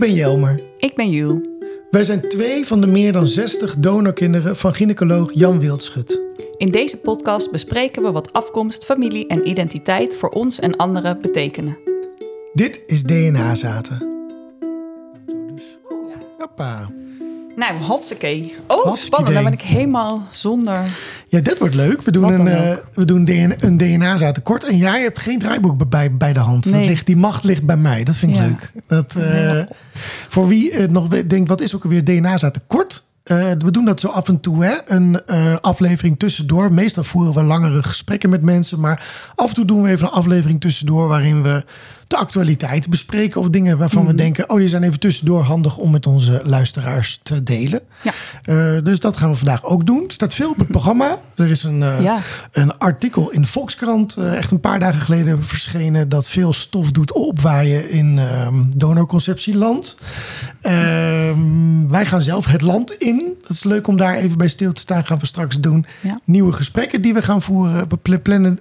ben Jelmer. Ik ben Jules. Wij zijn twee van de meer dan 60 donorkinderen van gynaecoloog Jan Wildschut. In deze podcast bespreken we wat afkomst, familie en identiteit voor ons en anderen betekenen. Dit is DNA-zaten. Hoppa. Nou, hotsakee. Oh, spannend. Dan ben ik helemaal zonder... Ja, dit wordt leuk. We doen, Wat een, eh, we doen DNA, een DNA-zaten kort. En jij hebt geen draaiboek bij, bij de hand. Dat ligt, die macht ligt bij mij. Dat vind ik Ja. leuk. Dat, eh, voor wie eh, nog denkt, wat is ook alweer DNA-zaten kort? Eh, we doen dat zo af en toe, hè? een aflevering tussendoor. Meestal voeren we langere gesprekken met mensen, maar af en toe doen we even een aflevering tussendoor waarin we de actualiteit bespreken of dingen waarvan Mhm. we denken, oh, die zijn even tussendoor handig om met onze luisteraars te delen. Ja. Eh, dus dat gaan we vandaag ook doen. Er staat veel op het programma. Er is een, eh, Ja. een artikel in de Volkskrant, eh, echt een paar dagen geleden verschenen, dat veel stof doet opwaaien in ehm donorconceptieland. Ehm, wij gaan zelf het land in. Dat is leuk om daar even bij stil te staan. Gaan we straks doen. Ja. Nieuwe gesprekken die we gaan voeren, bepla- plannen,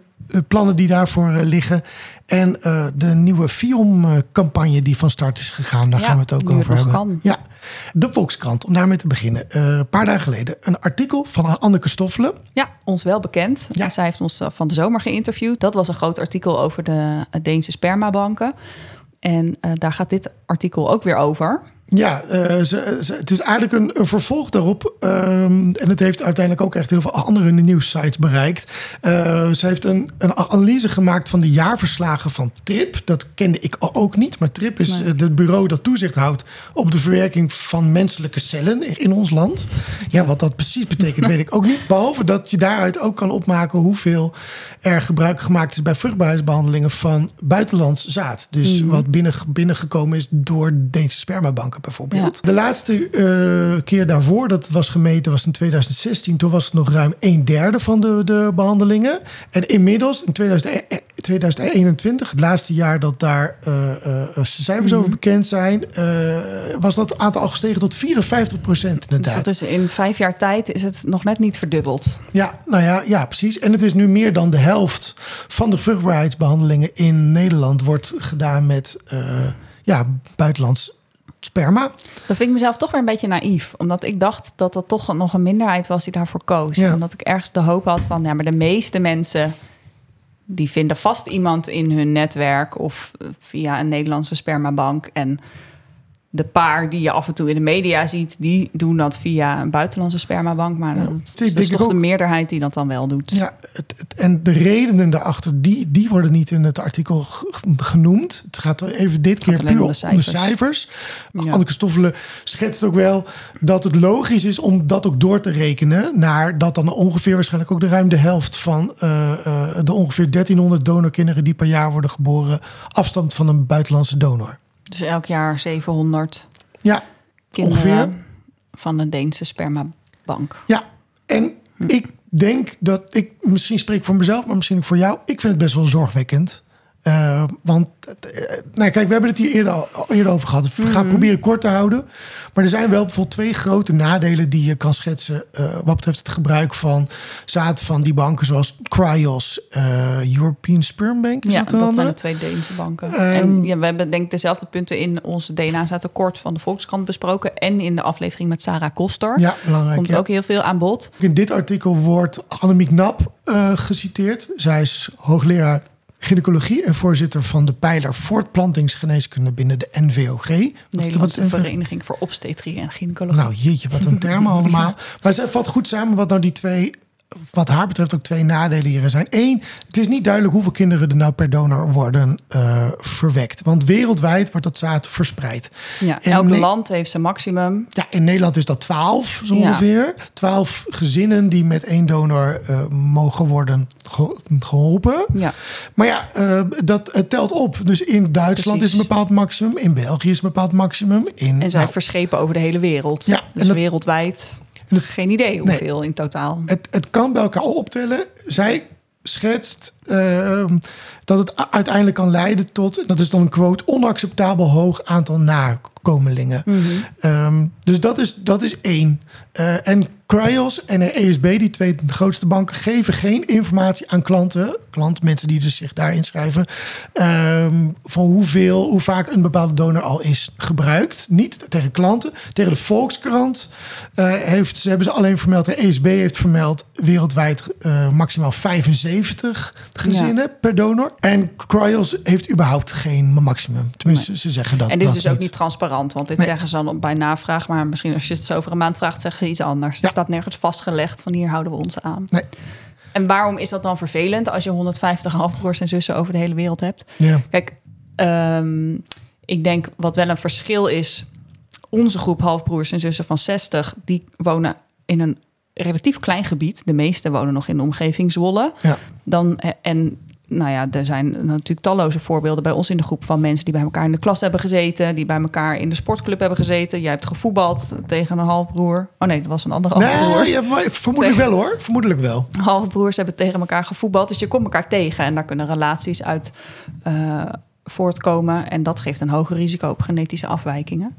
plannen die daarvoor eh, liggen. En eh, de nieuwe FIOM-campagne die van start is gegaan. Daar Ja, gaan we het ook over hebben. kan. Ja, de Volkskrant, om daarmee te beginnen. Eh, een paar dagen geleden een artikel van Anneke Stoffelen. Ja, ons wel bekend. Ja. Zij heeft ons eh, van de zomer geïnterviewd. Dat was een groot artikel over de eh, Deense spermabanken. En eh, daar gaat dit artikel ook weer over. Ja, eh, ze, ze- het is eigenlijk een, een vervolg daarop. ehm, en het heeft uiteindelijk ook echt heel veel andere nieuwssites bereikt. Eh, ze heeft een, een analyse gemaakt van de jaarverslagen van TRIP. Dat kende ik ook niet. Maar TRIP is Nee. het bureau dat toezicht houdt op de verwerking van menselijke cellen in ons land. Ja, wat dat precies betekent, weet ik ook niet. Behalve dat je daaruit ook kan opmaken hoeveel er gebruik gemaakt is bij vruchtbaarheidsbehandelingen van buitenlands zaad. Dus Mhm. wat binnen, binnengekomen is door Deense spermabanken bijvoorbeeld. De laatste eh, keer daarvoor dat het was gemeten was in 2016. Toen was het nog ruim een derde van de, de behandelingen. En inmiddels in 2000 2021, het laatste jaar dat daar eh, eh, cijfers over bekend zijn, was dat aantal al gestegen tot 54 procent Dus dat is in vijf jaar tijd is het nog net niet verdubbeld. Ja, nou ja, ja, precies. En het is nu meer dan de helft van de vruchtbaarheidsbehandelingen in Nederland wordt gedaan met eh, ja, buitenlands sperma. Dat vind ik mezelf toch weer een beetje naïef. Omdat ik dacht dat dat toch nog een minderheid was die daarvoor koos. Ja. Omdat ik ergens de hoop had van... ja, maar de meeste mensen... die vinden vast iemand in hun netwerk... of eh, via een Nederlandse spermabank. En de paar die je af en toe in de media ziet... die doen dat via een buitenlandse spermabank. Maar dat is dus toch de meerderheid die dat dan wel doet. Ja, het, het- en de redenen daarachter, die, die worden niet in het artikel genoemd. Het gaat er even dit keer puur om om de de cijfers. Ja. Anneke Stoffelen schetst ook wel dat het logisch is om dat ook door te rekenen. Naar dat dan ongeveer waarschijnlijk ook de ruim de helft van eh, eh, de ongeveer 1300 donorkinderen die per jaar worden geboren afstamt van een buitenlandse donor. Dus elk jaar 700 Ja, kinderen Ongeveer. van de Deense spermabank. Ja, en ik denk dat ik, misschien spreek ik voor mezelf, maar misschien ook voor jou. Ik vind het best wel zorgwekkend. Eh, want, eh, nou kijk, we hebben het hier eerder, over gehad. We gaan proberen kort te houden. Maar er zijn wel bijvoorbeeld twee grote nadelen die je kan schetsen. eh, wat betreft het gebruik van zaad van die banken, zoals Cryos, European Sperm Bank. Is ja, dat zijn de twee Deense banken. Ehm, en ja, we hebben denk ik dezelfde punten in onze DNA-zaadtekort van de Volkskrant besproken. En in de aflevering met Sarah Koster. Ja, belangrijk. Komt ja. ook heel veel aan bod. In dit artikel wordt Annemiek Nap geciteerd. Zij is hoogleraar gynaecologie en voorzitter van de pijler voortplantingsgeneeskunde binnen de NVOG. Wat is de- wat? Vereniging voor Obstetrie en Gynaecologie. Nou, jeetje, wat een termen allemaal. Maar zij vat goed samen wat nou die twee, wat haar betreft ook twee nadelen hierin zijn. Eén, het is niet duidelijk hoeveel kinderen er nou per donor worden eh, verwekt. Want wereldwijd wordt dat zaad verspreid. ja, en elk ne- land heeft zijn maximum. Ja, in Nederland is dat 12 zo Ja. ongeveer. 12 gezinnen die met één donor eh, mogen worden ge- geholpen. Ja, Maar ja, eh, dat telt op. Dus in Duitsland Precies. is een bepaald maximum. In België is een bepaald maximum. In, en zij nou, verschepen over de hele wereld. Ja, dus en dat- wereldwijd het- geen idee hoeveel in totaal. het, het kan bij elkaar optellen. Zij schetst eh, dat het uiteindelijk kan leiden tot, dat is dan een quote, onacceptabel hoog aantal afkomelingen. Ehm, dus dat is, dat is één. Eh, en Cryos en ESB, die twee grootste banken, geven geen informatie aan klanten, klanten, mensen die dus zich daar inschrijven, ehm, van hoeveel, hoe vaak een bepaalde donor al is gebruikt. Niet tegen klanten. Tegen de Volkskrant uh, heeft, ze hebben ze alleen vermeld, de ESB heeft vermeld wereldwijd uh, maximaal 75 gezinnen per donor. En Cryos heeft überhaupt geen maximum. Tenminste, ze zeggen dat. En dit dat is dus ook niet transparant, want dit Nee. zeggen ze dan bij navraag. Maar misschien als je het zo over een maand vraagt, zeggen ze iets anders. Ja. Het staat nergens vastgelegd van hier houden we ons aan. Nee. En waarom is dat dan vervelend als je 150 halfbroers en zussen over de hele wereld hebt? Ja. Kijk, ehm, ik denk wat wel een verschil is. Onze groep halfbroers en zussen van 60, die wonen in een relatief klein gebied. De meeste wonen nog in de omgeving Zwolle. Ja. Dan, eh, en nou ja, er zijn natuurlijk talloze voorbeelden bij ons in de groep van mensen die bij elkaar in de klas hebben gezeten, die bij elkaar in de sportclub hebben gezeten. Jij hebt gevoetbald tegen een halfbroer. Oh nee, dat was een andere halfbroer. Nee, ja, maar vermoedelijk wel hoor. Vermoedelijk wel. halfbroers hebben tegen elkaar gevoetbald. Dus je komt elkaar tegen en daar kunnen relaties uit eh, voortkomen. En dat geeft een hoger risico op genetische afwijkingen.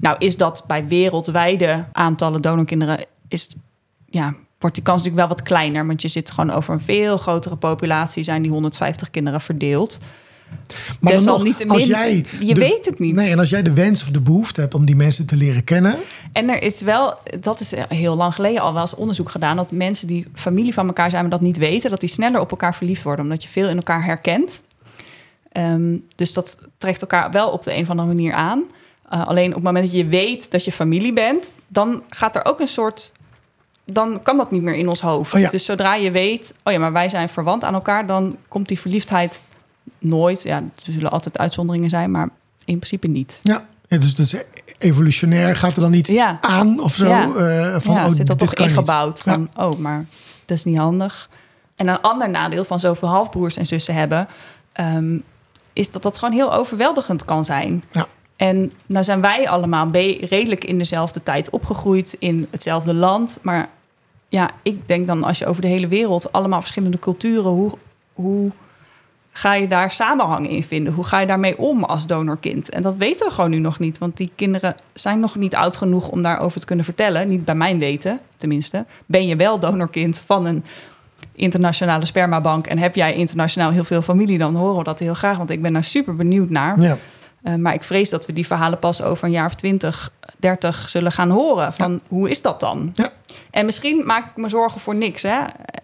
Nou is dat bij wereldwijde aantallen donorkinderen... Is, ja, wordt die kans natuurlijk wel wat kleiner. Want je zit gewoon over een veel grotere populatie... zijn die 150 kinderen verdeeld. Maar dan nog, Desalniettemin, als jij je de- weet het niet. Nee, en als jij de wens of de behoefte hebt om die mensen te leren kennen. En er is wel, dat is heel lang geleden al wel eens onderzoek gedaan, dat mensen die familie van elkaar zijn, maar dat niet weten, dat die sneller op elkaar verliefd worden, omdat je veel in elkaar herkent. Ehm, dus dat trekt elkaar wel op de een of andere manier aan. Uh, alleen op het moment dat je weet dat je familie bent, dan gaat er ook een soort. Dan kan dat niet meer in ons hoofd. Oh ja. Dus zodra je weet, oh ja, maar wij zijn verwant aan elkaar, dan komt die verliefdheid nooit. Ja, er zullen altijd uitzonderingen zijn, maar in principe niet. Ja, ja dus, dus evolutionair gaat er dan niet Ja. aan of zo. Ja. eh, van, ja, oh, zit dat toch ingebouwd van, oh, maar dat is niet handig. En een ander nadeel van zoveel halfbroers en zussen hebben, ehm, is dat dat gewoon heel overweldigend kan zijn. Ja. En nou zijn wij allemaal redelijk in dezelfde tijd opgegroeid in hetzelfde land, maar ja, ik denk dan als je over de hele wereld allemaal verschillende culturen, hoe, hoe ga je daar samenhang in vinden? Hoe ga je daarmee om als donorkind? En dat weten we gewoon nu nog niet, want die kinderen zijn nog niet oud genoeg om daarover te kunnen vertellen. Niet bij mijn weten, tenminste. Ben je wel donorkind van een internationale spermabank en heb jij internationaal heel veel familie, dan horen we dat heel graag, want ik ben daar super benieuwd naar. Ja. Uh, maar ik vrees dat we die verhalen pas over een jaar of 20, 30 zullen gaan horen. Van hoe is dat dan? Ja. En misschien maak ik me zorgen voor niks. Hè?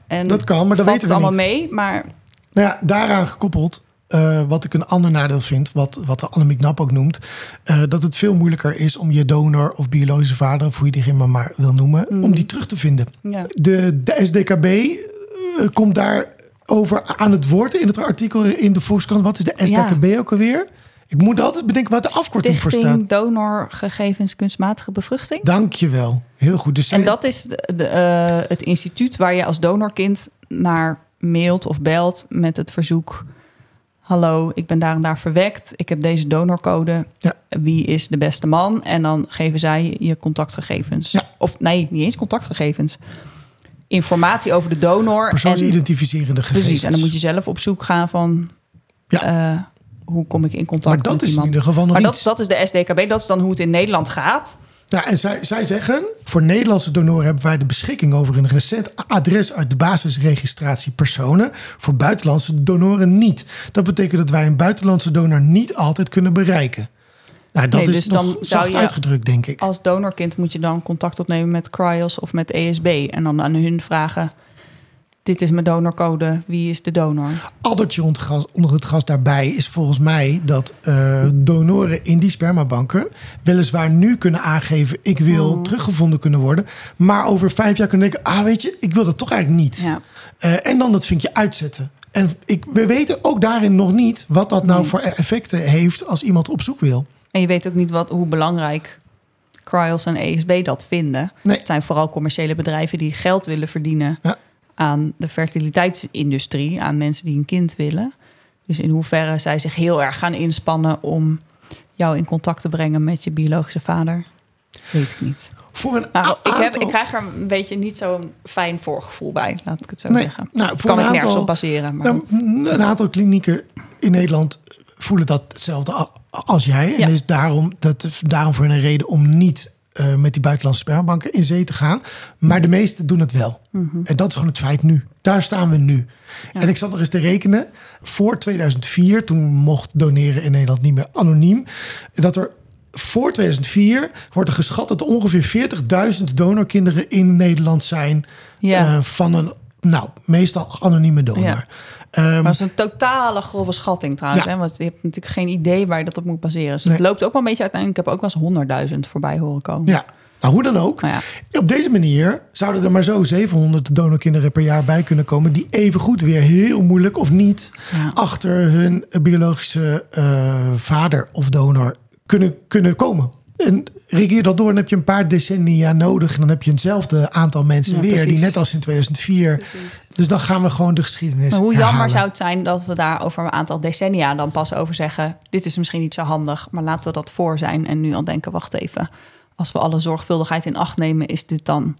En Dat kan, maar dat weten het we allemaal niet. mee. Maar Nou ja, daaraan gekoppeld, eh, wat ik een ander nadeel vind, wat, wat de Annemiek Knap ook noemt, eh, dat het veel moeilijker is om je donor of biologische vader, of hoe je diegene maar, maar wil noemen, Mhm. om die terug te vinden. ja. De, de SDKB eh, komt daar over aan het woord in het artikel in de Volkskrant. Wat is de SDKB ook alweer? Ik moet altijd bedenken wat de afkorting voor staat. Donorgegevens Kunstmatige Bevruchting. Dank je wel. Heel goed. Dus En dat is de, de, eh, het instituut waar je als donorkind naar mailt of belt met het verzoek. Hallo, ik ben daar en daar verwekt. Ik heb deze donorcode. Ja. Wie is de beste man? En dan geven zij je contactgegevens. Ja. Of nee, niet eens contactgegevens. Informatie over de donor. en, persoonsidentificerende gegevens. precies, en dan moet je zelf op zoek gaan van... Ja. eh, hoe kom ik in contact Maar dat met is in iemand? ieder geval nog Maar dat, iets. dat is de SDKB. Dat is dan hoe het in Nederland gaat. Ja, en zij, zij zeggen, voor Nederlandse donoren hebben wij de beschikking over een recent adres uit de basisregistratie personen. Voor buitenlandse donoren niet. Dat betekent dat wij een buitenlandse donor niet altijd kunnen bereiken. Nou, dat Nee, is dus nog dan zou je- uitgedrukt, denk ik. Als donorkind moet je dan contact opnemen met Cryos of met ESB. En dan aan hun vragen: Dit is mijn donorcode, wie is de donor? Addertje onder het gas, onder het gas daarbij is volgens mij dat eh, donoren in die spermabanken weliswaar nu kunnen aangeven: ik wil Mm. teruggevonden kunnen worden. Maar over vijf jaar kunnen denken: ah, weet je, ik wil dat toch eigenlijk niet. Ja. Eh, en dan dat vinkje uitzetten. En ik, we weten ook daarin nog niet wat dat nou Nee. voor effecten heeft als iemand op zoek wil. En je weet ook niet wat, hoe belangrijk Cryos en ESB dat vinden. Nee. Het zijn vooral commerciële bedrijven die geld willen verdienen Ja. Aan de fertiliteitsindustrie, aan mensen die een kind willen. Dus in hoeverre zij zich heel erg gaan inspannen om jou in contact te brengen met je biologische vader, weet ik niet. Voor een Nou, ik, heb, ik krijg er een beetje niet zo'n fijn voorgevoel bij, laat ik het zo Nee, zeggen. nou, voor kan een ik nergens aantal- op baseren. Maar Nou, een aantal klinieken in Nederland voelen dat hetzelfde als jij. Ja. En is daarom, dat is daarom voor een reden om niet eh, met die buitenlandse spermabanken in zee te gaan. Maar de meesten doen het wel. En dat is gewoon het feit nu. Daar staan we nu. En ik zat nog eens te rekenen. Voor 2004, toen mocht doneren in Nederland niet meer anoniem. Dat er voor 2004 wordt er geschat dat er ongeveer 40.000 donorkinderen in Nederland zijn. Ja. eh, van een, nou, meestal anonieme donor. Ja. Ehm, Maar is een totale grove schatting trouwens. Ja. Hè? Want je hebt natuurlijk geen idee waar je dat op moet baseren. Dus Nee. het loopt ook wel een beetje uiteindelijk. Ik heb ook wel eens 100.000 voorbij horen komen. ja, nou hoe dan ook. Nou ja. Op deze manier zouden er maar zo 700 donorkinderen per jaar bij kunnen komen. die evengoed weer heel moeilijk of niet achter hun biologische eh, vader of donor kunnen, kunnen komen. En regeer dat door, dan heb je een paar decennia nodig. En dan heb je hetzelfde aantal mensen Ja, weer, die net als in 2004. Dus dan gaan we gewoon de geschiedenis. Maar hoe jammer zou het zijn dat we daar over een aantal decennia dan pas over zeggen: dit is misschien niet zo handig, maar laten we dat voor zijn en nu al denken: wacht even, als we alle zorgvuldigheid in acht nemen, is dit dan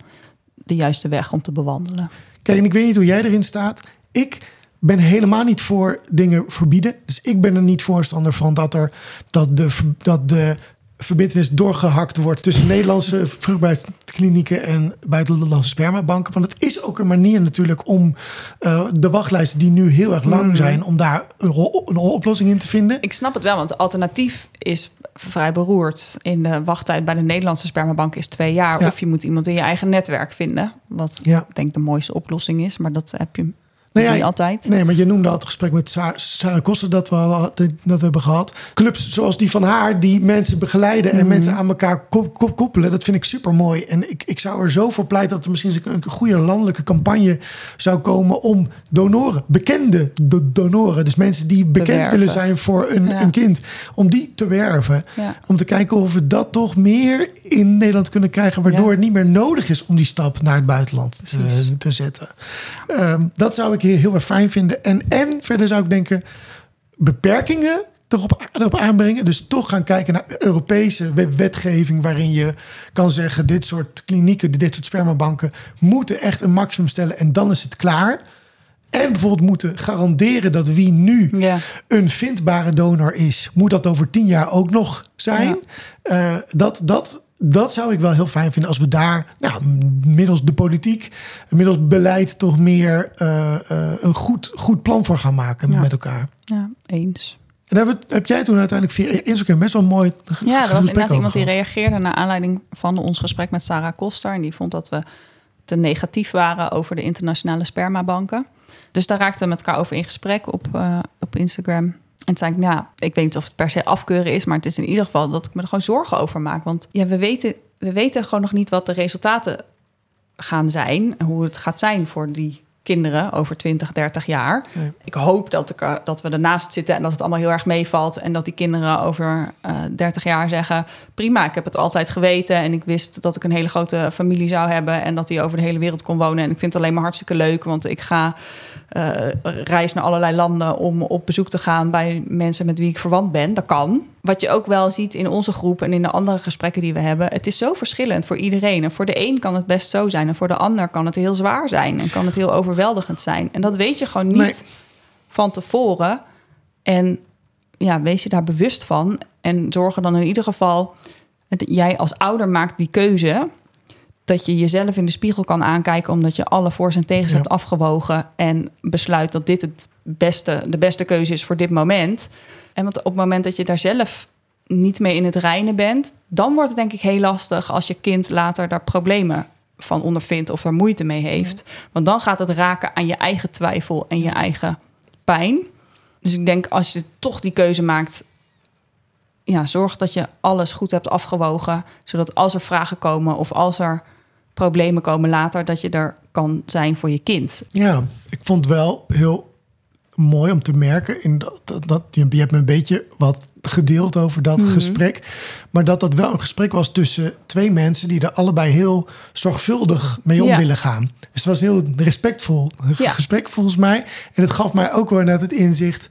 de juiste weg om te bewandelen? Kijk, en ik weet niet hoe jij erin staat. Ik ben helemaal niet voor dingen verbieden. Dus ik ben er niet voorstander van dat, er, dat, de, dat de verbindenis doorgehakt wordt tussen Nederlandse vruchtbaarheidsklinieken en buitenlandse spermabanken. Want het is ook een manier natuurlijk om eh, de wachtlijsten die nu heel erg lang zijn, om daar een, oplossing in te vinden. Ik snap het wel, want het alternatief is vrij beroerd. In de wachttijd bij de Nederlandse spermabank is twee jaar. Ja. Of je moet iemand in je eigen netwerk vinden. Wat Ja. ik denk de mooiste oplossing is, maar dat heb je Ja, niet altijd. Nee, maar je noemde al het gesprek met Sa- Sarah Koster dat we, al- dat we hebben gehad. Clubs zoals die van haar, die mensen begeleiden Mhm. en mensen aan elkaar kop- kop- koppelen. Dat vind ik super mooi. En ik, ik zou er zo voor pleiten dat er misschien een, goede landelijke campagne zou komen om donoren, bekende do- donoren, dus mensen die bekend werven. willen zijn voor een, Ja. een kind, om die te werven. Ja. Om te kijken of we dat toch meer in Nederland kunnen krijgen, waardoor het niet meer nodig is om die stap naar het buitenland te zetten. Ehm, dat zou ik heel, heel erg fijn vinden. En, en verder zou ik denken, beperkingen erop, erop aanbrengen. Dus toch gaan kijken naar Europese we- wetgeving... waarin je kan zeggen, dit soort klinieken, dit soort spermabanken... moeten echt een maximum stellen en dan is het klaar. En bijvoorbeeld moeten garanderen dat wie nu Ja. een vindbare donor is... moet dat over tien jaar ook nog zijn. Eh, dat, dat, dat zou ik wel heel fijn vinden als we daar... Nou, middels de politiek, middels beleid... toch meer eh, eh, een goed, goed plan voor gaan maken Ja. met elkaar. ja, eens. En daar heb, jij toen uiteindelijk via Instagram best wel mooi Ja, er was inderdaad iemand die reageerde naar aanleiding van ons gesprek met Sarah Koster. En die vond dat we te negatief waren over de internationale spermabanken. Dus daar raakten we met elkaar over in gesprek op, eh, op Instagram. En toen zei ik, nou, ik weet niet of het per se afkeuren is, maar het is in ieder geval dat ik me er gewoon zorgen over maak. Want ja, we weten, we weten gewoon nog niet wat de resultaten gaan zijn. Hoe het gaat zijn voor die kinderen over 20, 30 jaar. Ik hoop dat, ik, dat we ernaast zitten en dat het allemaal heel erg meevalt. En dat die kinderen over eh 30 jaar zeggen: prima, ik heb het altijd geweten. En ik wist dat ik een hele grote familie zou hebben. En dat die over de hele wereld kon wonen. En ik vind het alleen maar hartstikke leuk, want ik ga eh reis naar allerlei landen om op bezoek te gaan bij mensen met wie ik verwant ben. Dat kan. Wat je ook wel ziet in onze groep en in de andere gesprekken die we hebben. Het is zo verschillend voor iedereen. En voor de een kan het best zo zijn. En voor de ander kan het heel zwaar zijn. En kan het heel overweldigend zijn. En dat weet je gewoon niet Nee. van tevoren. En ja, wees je daar bewust van. En zorg er dan in ieder geval... dat jij als ouder maakt die keuze... dat je jezelf in de spiegel kan aankijken... omdat je alle voor's en tegens Ja. hebt afgewogen... en besluit dat dit het beste, de beste keuze is voor dit moment. En want op het moment dat je daar zelf niet mee in het reinen bent... dan wordt het denk ik heel lastig... als je kind later daar problemen van ondervindt... of er moeite mee heeft. Want dan gaat het raken aan je eigen twijfel en je eigen pijn. Dus ik denk als je toch die keuze maakt, ja, zorg dat je alles goed hebt afgewogen, zodat als er vragen komen of als er problemen komen later, dat je er kan zijn voor je kind. Ja, ik vond wel heel mooi om te merken. In dat, dat, dat, je, hebt me een beetje wat gedeeld over dat gesprek. Maar dat dat wel een gesprek was tussen twee mensen die er allebei heel zorgvuldig mee om Ja. willen gaan. Dus het was een heel respectvol Ja. gesprek volgens mij. En het gaf mij ook wel net het inzicht.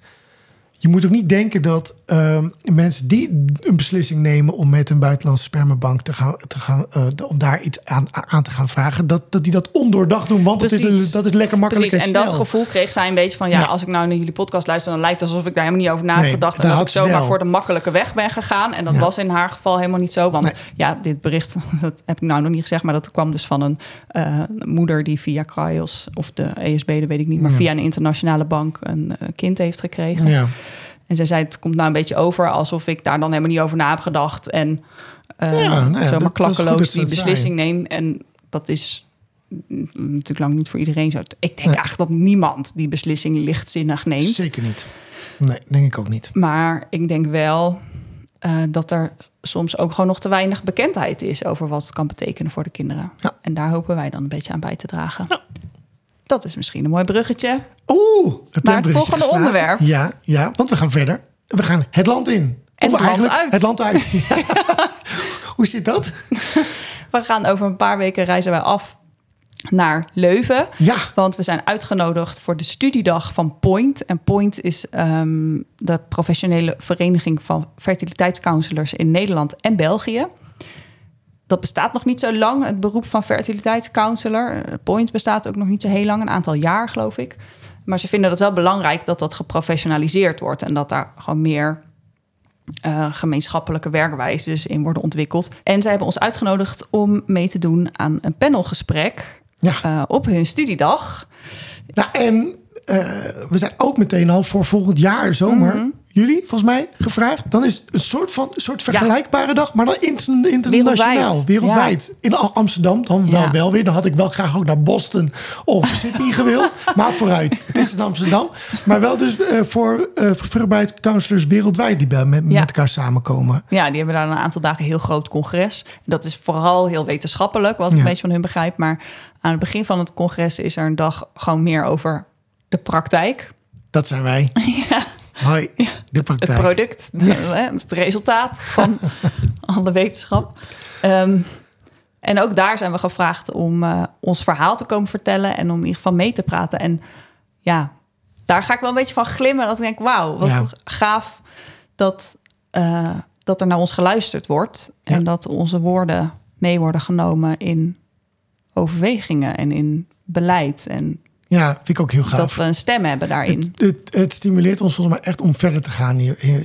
Je moet ook niet denken dat ehm, mensen die een beslissing nemen om met een buitenlandse spermabank te gaan, te gaan uh, om daar iets aan, aan te gaan vragen, dat, dat die dat ondoordacht doen, want dat is, dat is lekker makkelijk Precies. en, en dat gevoel kreeg zij een beetje van, ja, als ik nou naar jullie podcast luister, dan lijkt het alsof ik daar helemaal niet over na heb en dat ik zomaar voor de makkelijke weg ben gegaan. En dat was in haar geval helemaal niet zo, want ja, dit bericht, dat heb ik nou nog niet gezegd, maar dat kwam dus van een uh, moeder die via Cryos of de ESB, dat weet ik niet, maar via een internationale bank een uh, kind heeft gekregen. Ja. En zij zei, het komt nou een beetje over alsof ik daar dan helemaal niet over na heb gedacht. En uh, ja, nou ja, zomaar klakkeloos die beslissing neem. En dat is mm, natuurlijk lang niet voor iedereen zo. Ik denk eigenlijk dat niemand die beslissing lichtzinnig neemt. Zeker niet. Nee, denk ik ook niet. Maar ik denk wel uh, dat er soms ook gewoon nog te weinig bekendheid is over wat het kan betekenen voor de kinderen. Ja. En daar hopen wij dan een beetje aan bij te dragen. Dat is misschien een mooi bruggetje. Oeh, het volgende geslagen? onderwerp. Ja, ja, want we gaan verder. We gaan het land in. En Of het land uit. Het land uit. Ja. Hoe zit dat? We gaan over een paar weken reizen wij af naar Leuven. Ja, Want we zijn uitgenodigd voor de studiedag van Point. En Point is ehm, de professionele vereniging van fertiliteitscounselors in Nederland en België. Dat bestaat nog niet zo lang, het beroep van fertiliteitscounselor. Eh, Point bestaat ook nog niet zo heel lang, een aantal jaar geloof ik. Maar ze vinden het wel belangrijk dat dat geprofessionaliseerd wordt en dat daar gewoon meer uh, gemeenschappelijke werkwijzes in worden ontwikkeld. En zij hebben ons uitgenodigd om mee te doen aan een panelgesprek ja. uh, op hun studiedag. Nou, en uh, we zijn ook meteen al voor volgend jaar zomer, Mhm. Jullie volgens mij, gevraagd. Dan is het een soort van een soort vergelijkbare dag, maar dan inter- internationaal, Wereldwijd. wereldwijd. In Amsterdam dan wel, wel weer. Dan had ik wel graag ook naar Boston of Sydney gewild. Maar vooruit, het is in Amsterdam. Maar wel dus uh, voor uh, wereldwijd die bij, met, met elkaar samenkomen. Ja, die hebben daar een aantal dagen een heel groot congres. Dat is vooral heel wetenschappelijk, wat ik een beetje van hun begrijp. Maar aan het begin van het congres is er een dag gewoon meer over de praktijk. Dat zijn wij. Ja. Hoi, de Het product, het resultaat van alle wetenschap. Um, en ook daar zijn we gevraagd om uh, ons verhaal te komen vertellen en om in ieder geval mee te praten. En ja, daar ga ik wel een beetje van glimmen. Dat ik denk, wauw, wat Ja. gaaf dat, uh, dat er naar ons geluisterd wordt. Ja. En dat onze woorden mee worden genomen in overwegingen en in beleid. En Ja, vind ik ook heel gaaf. dat we een stem hebben daarin. Het, het, het stimuleert ons volgens mij echt om verder te gaan hier, hier,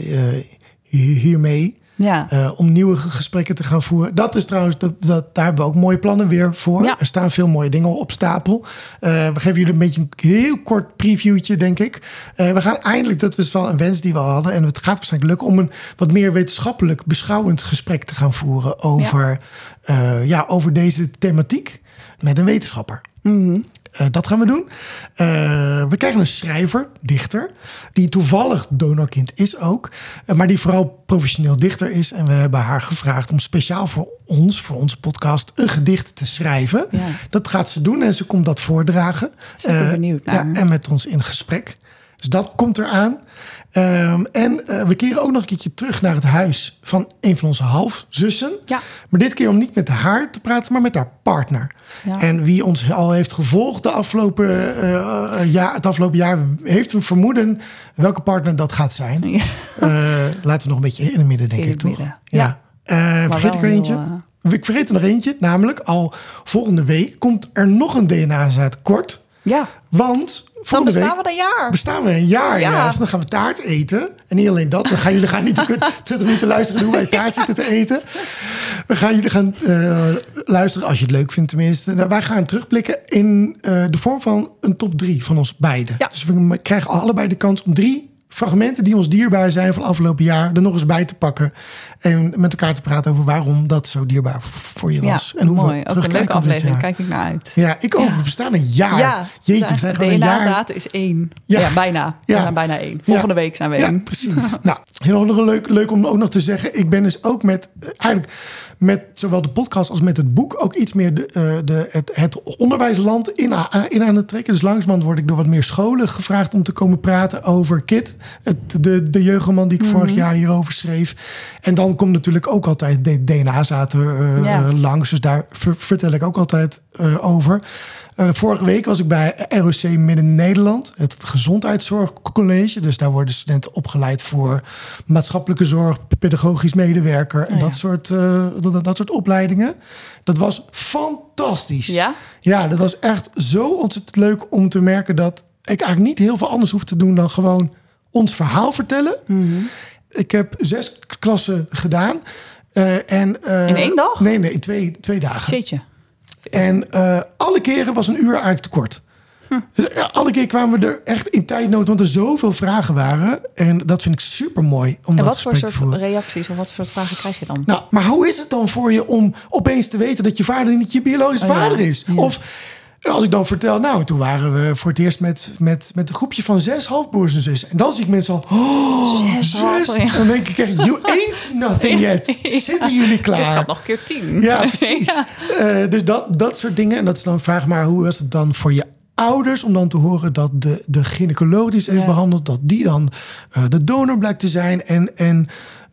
hier, hiermee. Ja. Uh, om nieuwe gesprekken te gaan voeren. Dat is trouwens, dat, dat, daar hebben we ook mooie plannen weer voor. Ja. Er staan veel mooie dingen op stapel. Uh, we geven jullie een beetje een heel kort previewtje, denk ik. Uh, we gaan eindelijk, dat was wel een wens die we hadden. En het gaat waarschijnlijk lukken om een wat meer wetenschappelijk beschouwend gesprek te gaan voeren over, ja. ja over deze thematiek met een wetenschapper. Mm -hmm. Uh, dat gaan we doen. Uh, we krijgen een schrijver, dichter, die toevallig donorkind is ook, uh, maar die vooral professioneel dichter is. En we hebben haar gevraagd om speciaal voor ons, voor onze podcast, een gedicht te schrijven. Ja. Dat gaat ze doen en ze komt dat voordragen. Super benieuwd naar. Ja, en met ons in gesprek. Dus dat komt eraan. Um, en uh, we keren ook nog een keertje terug naar het huis van een van onze halfzussen. Ja. Maar dit keer om niet met haar te praten, maar met haar partner. Ja. En wie ons al heeft gevolgd de afgelopen, uh, jaar, het afgelopen jaar, heeft een vermoeden welke partner dat gaat zijn. Ja. Uh, laten we nog een beetje in het midden, denk In ik toch? Ja. Ja. vergeet ik er eentje? Heel, ik vergeet er nog eentje, namelijk al volgende week komt er nog een DNA-zaad kort. Ja. Want dan bestaan week we een jaar. Bestaan we een jaar, ja. Dan gaan we taart eten. En niet alleen dat, dan gaan jullie gaan niet 20 minuten luisteren hoe wij taart zitten te eten. We gaan jullie gaan uh, luisteren, als je het leuk vindt tenminste. Nou, wij gaan terugblikken in uh, de vorm van een top 3 van ons beiden. Ja. Dus we krijgen allebei de kans om drie fragmenten die ons dierbaar zijn van afgelopen jaar er nog eens bij te pakken. En met elkaar te praten over waarom dat zo dierbaar voor je was. Ja, en hoe mooi. Ook een leuke aflevering, kijk ik naar uit. Ja, ik ook. Ja. We bestaan een jaar. Ja, Jeetje, we zijn gewoon een jaar. DNA-zaad is één. Ja, ja bijna. We zijn bijna één. Volgende week zijn we één. Ja, precies. nou, heel nog leuk, leuk om ook nog te zeggen. Ik ben dus ook met, eigenlijk met zowel de podcast als met het boek ook iets meer de, uh, de, het, het onderwijsland in, in aan het trekken. Dus langzamerhand word ik door wat meer scholen gevraagd om te komen praten over KIT. Het, de, de jeugdroman die ik vorig jaar hierover schreef. En dan komt natuurlijk ook altijd de DNA-zaten uh, Ja. langs. Dus daar ver- vertel ik ook altijd eh, over. Eh, vorige week was ik bij ROC Midden-Nederland, het gezondheidszorgcollege. Dus daar worden studenten opgeleid voor maatschappelijke zorg, pedagogisch medewerker en Oh ja. dat, soort, eh, dat, dat soort opleidingen. Dat was fantastisch. Ja? Ja, dat was echt zo ontzettend leuk om te merken dat ik eigenlijk niet heel veel anders hoef te doen dan gewoon ons verhaal vertellen. Mhm. Ik heb zes klassen gedaan. eh, en, eh, In één dag? Nee, nee, in twee, twee dagen. Shitje. En eh, alle keren was een uur eigenlijk te kort. Hm. Dus ja, alle keer kwamen we er echt in tijdnood, want er zoveel vragen waren. En dat vind ik super mooi En wat voor soort reacties of wat voor soort vragen krijg je dan? Nou, maar hoe is het dan voor je om opeens te weten dat je vader niet je biologische Oh ja, vader is? ja. Of als ik dan vertel, nou, toen waren we voor het eerst met, met, met een groepje van zes halfbroers en zussen. En dan zie ik mensen al, oh, Zes ja. Dan denk ik echt, you ain't nothing yet. Zitten jullie Ik klaar? had nog een keer tien. Ja, precies. Eh, dus dat, dat soort dingen. En dat is dan vraag, maar hoe was het dan voor je ouders om dan te horen dat de, de gynaecoloog die ze heeft Ja. behandeld, dat die dan eh, de donor blijkt te zijn. En, en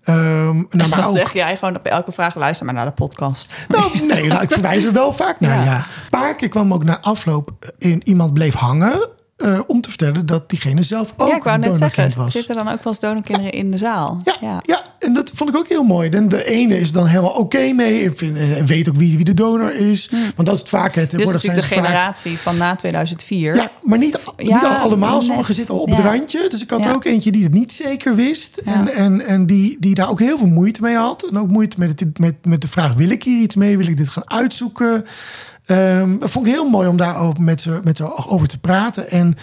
nou, maar Dan ook, zeg jij gewoon op elke vraag luister maar naar de podcast. nou, nee, nou, ik verwijs er wel vaak naar. Ja. Ja. Een paar keer kwam ook na afloop in iemand bleef hangen. eh, om te vertellen dat diegene zelf ook ja, ik wou net zeggen, was. zitten dan ook wel eens donorkinderen in de zaal? Ja, ja. En dat vond ik ook heel mooi. En de ene is dan helemaal oké mee. En, vind- en weet ook wie, wie de donor is. Want dat is het vaak. Het, Dit is natuurlijk de vaak- generatie van na 2004. Ja, maar niet, niet Ja, allemaal. Sommigen zitten al op Ja. het randje. Dus ik had er ook eentje die het niet zeker wist. En, en, en die, die daar ook heel veel moeite mee had. En ook moeite met, het, met, met de vraag: wil ik hier iets mee? Wil ik dit gaan uitzoeken? Ehm, dat vond ik heel mooi om daar ook met ze, met ze over te praten. En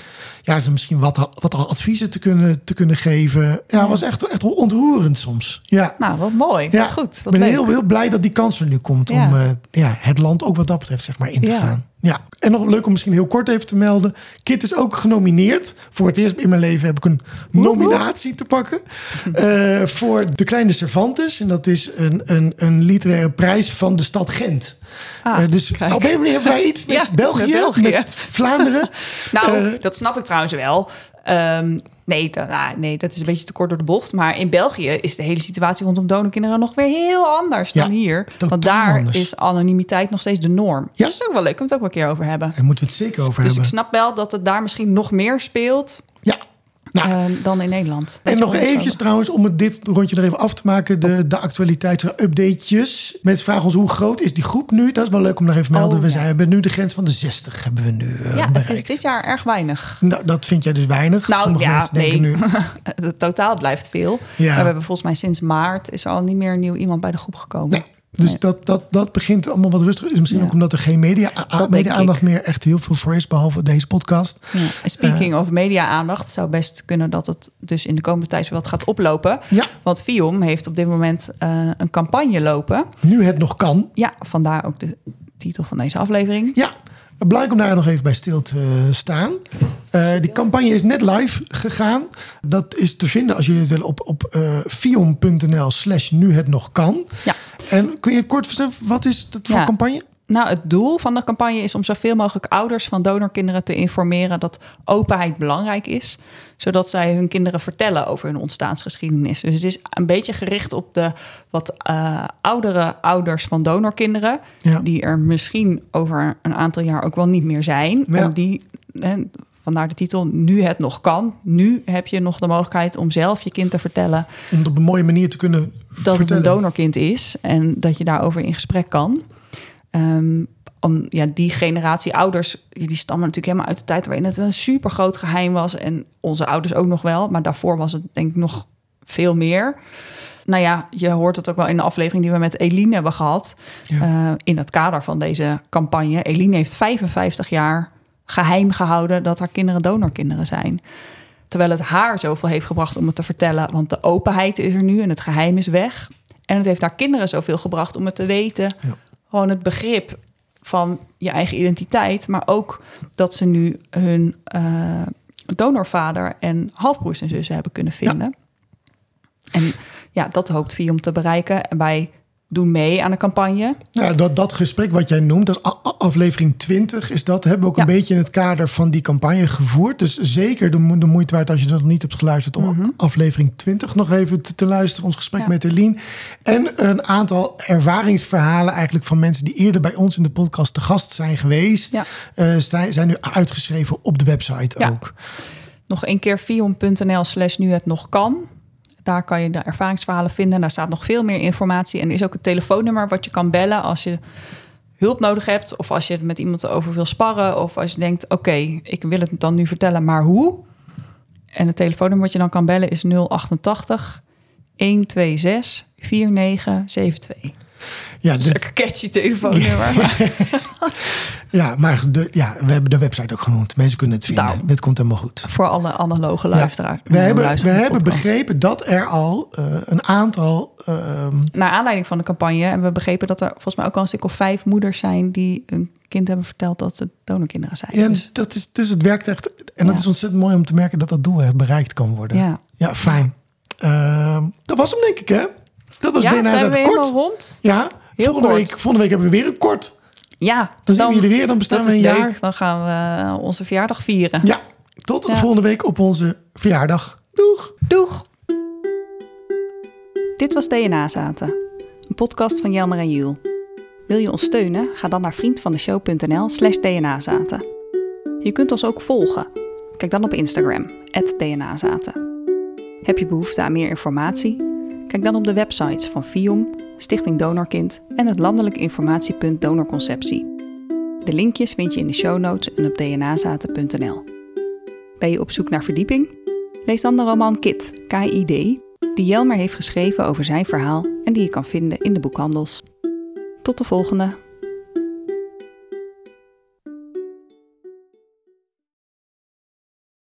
ja, ze misschien wat, wat adviezen te kunnen, te kunnen geven. Ja, was echt, echt ontroerend soms. Ja. Nou, wat mooi. Ja, Wat goed. ik ben leuk. heel, heel blij dat die kans er nu komt Ja. om eh, ja, het land ook wat dat betreft zeg maar, in te gaan. Ja. En nog leuk om misschien heel kort even te melden. Kit is ook genomineerd. Voor het eerst in mijn leven heb ik een nominatie te pakken. eh, voor De Kleine Cervantes. En dat is een, een, een literaire prijs van de stad Gent. Ah, Eh, dus kijk. op een manier hebben wij iets met, Ja, iets met België, België. met Vlaanderen. Nou, Eh, dat snap ik trouwens wel. Ehm, nee, dat, nou, nee, dat is een beetje te kort door de bocht. Maar in België is de hele situatie rondom donorkinderen nog weer heel anders dan hier. Want daar anders. is anonimiteit nog steeds de norm. Ja. Dat is ook wel leuk. We het ook wel een keer over hebben. Daar moeten we het zeker over Dus ik hebben. snap wel dat het daar misschien nog meer speelt Ja. Nou, ehm, dan in Nederland. En nog eventjes trouwens, om het dit rondje er even af te maken. De, de actualiteitsupdatejes. Mensen vragen ons hoe groot is die groep nu? Dat is wel leuk om nog even te melden. Oh, we ja. zijn, hebben nu de grens van de 60 hebben we nu eh, Ja, het bereikt. is dit jaar erg weinig. Nou, dat vind jij dus weinig. Nou, Sommige ja, mensen denken nee. nu... Het totaal blijft veel. Ja. Maar we hebben volgens mij sinds maart is er al niet meer een nieuw iemand bij de groep gekomen. Nee. Dus Nee. dat, dat, dat begint allemaal wat rustiger. Is misschien Ja. ook omdat er geen media-aandacht meer echt heel veel voor is. Behalve deze podcast. Ja. Speaking Eh. of media-aandacht, zou best kunnen dat het dus in de komende tijd wat gaat oplopen. Ja, Want Viom heeft op dit moment eh, een campagne lopen. nu het nog kan. Ja, vandaar ook de titel van deze aflevering. Ja, belangrijk om daar nog even bij stil te staan. Eh, die campagne is net live gegaan. Dat is te vinden als jullie het willen op, op eh fion.nl slash nu het nog kan. Ja. En kun je het kort vertellen, wat is dat voor Ja. campagne? Nou, het doel van de campagne is om zoveel mogelijk ouders van donorkinderen te informeren dat openheid belangrijk is, zodat zij hun kinderen vertellen over hun ontstaansgeschiedenis. Dus het is een beetje gericht op de wat eh, oudere ouders van donorkinderen, Ja. die er misschien over een aantal jaar ook wel niet meer zijn. Ja. Om die, vandaar de titel, nu het nog kan. Nu heb je nog de mogelijkheid om zelf je kind te vertellen Om het op een mooie manier te kunnen dat vertellen. het een donorkind is en dat je daarover in gesprek kan. Ehm, om, ja, die generatie ouders, die stammen natuurlijk helemaal uit de tijd waarin het een super groot geheim was. En onze ouders ook nog wel, maar daarvoor was het denk ik nog veel meer. Nou ja, je hoort het ook wel in de aflevering die we met Eline hebben gehad. Ja. eh, in het kader van deze campagne. Eline heeft 55 jaar geheim gehouden dat haar kinderen donorkinderen zijn. Terwijl het haar zoveel heeft gebracht om het te vertellen. Want de openheid is er nu en het geheim is weg. En het heeft haar kinderen zoveel gebracht om het te weten. Ja. Gewoon het begrip van je eigen identiteit. Maar ook dat ze nu hun eh, donorvader en halfbroers en zussen hebben kunnen vinden. En ja, dat hoopt Viom te bereiken. En bij doen mee aan de campagne. Ja, dat, dat gesprek wat jij noemt, dat aflevering 20 is dat, hebben we ook Ja. een beetje in het kader van die campagne gevoerd. Dus zeker de, de moeite waard als je dat nog niet hebt geluisterd om aflevering 20 nog even te, te luisteren, ons gesprek Mhm. Ja. met Eline. En een aantal ervaringsverhalen eigenlijk van mensen die eerder bij ons in de podcast te gast zijn geweest, Ja. eh, zijn, zijn nu uitgeschreven op de website ook. Nog een keer vion.nl slash nu het nog kan. Daar kan je de ervaringsverhalen vinden. Daar staat nog veel meer informatie. En er is ook een telefoonnummer wat je kan bellen als je hulp nodig hebt. Of als je het met iemand over wil sparren. Of als je denkt, oké, ik wil het dan nu vertellen, maar hoe? En het telefoonnummer wat je dan kan bellen is 088 126 4972. Ja, Dat is een catchy telefoonnummer. ja maar de, ja, we hebben de website ook genoemd. Mensen kunnen het vinden. Daarom. Dit komt helemaal goed. voor alle analoge Ja, luisteraars. we hebben, we hebben begrepen dat er al eh, een aantal ehm, naar aanleiding van de campagne hebben we begrepen dat er volgens mij ook al een stuk of vijf moeders zijn die een kind hebben verteld dat ze donorkinderen zijn. Ja, Dus, dat is, dus het werkt echt. En dat is ontzettend mooi om te merken dat dat doel bereikt kan worden. ja, Ja, fijn. Ehm, dat was hem denk ik, hè? Dat was ja DNA zijn we kort. rond? Ja, Heel volgende, kort. Week, volgende week hebben we weer een kort. Ja, Dan zien we jullie weer, dan bestaan we een leuk. jaar. Dan gaan we eh, onze verjaardag vieren. Ja, tot Ja. volgende week op onze verjaardag. Doeg! Doeg! Dit was DNA Zaten, een podcast van Jelmer en Jules. Wil je ons steunen? Ga dan naar vriendvandeshow.nl slash dnazaten. Je kunt ons ook volgen. Kijk dan op Instagram, dnazaten. Heb je behoefte aan meer informatie? Kijk dan op de websites van FIOM, Stichting Donorkind en het landelijk informatiepunt Donorconceptie. De linkjes vind je in de show notes en op dnazaten.nl. Ben je op zoek naar verdieping? Lees dan de roman Kit, K.I.D., die Jelmer heeft geschreven over zijn verhaal en die je kan vinden in de boekhandels. Tot de volgende!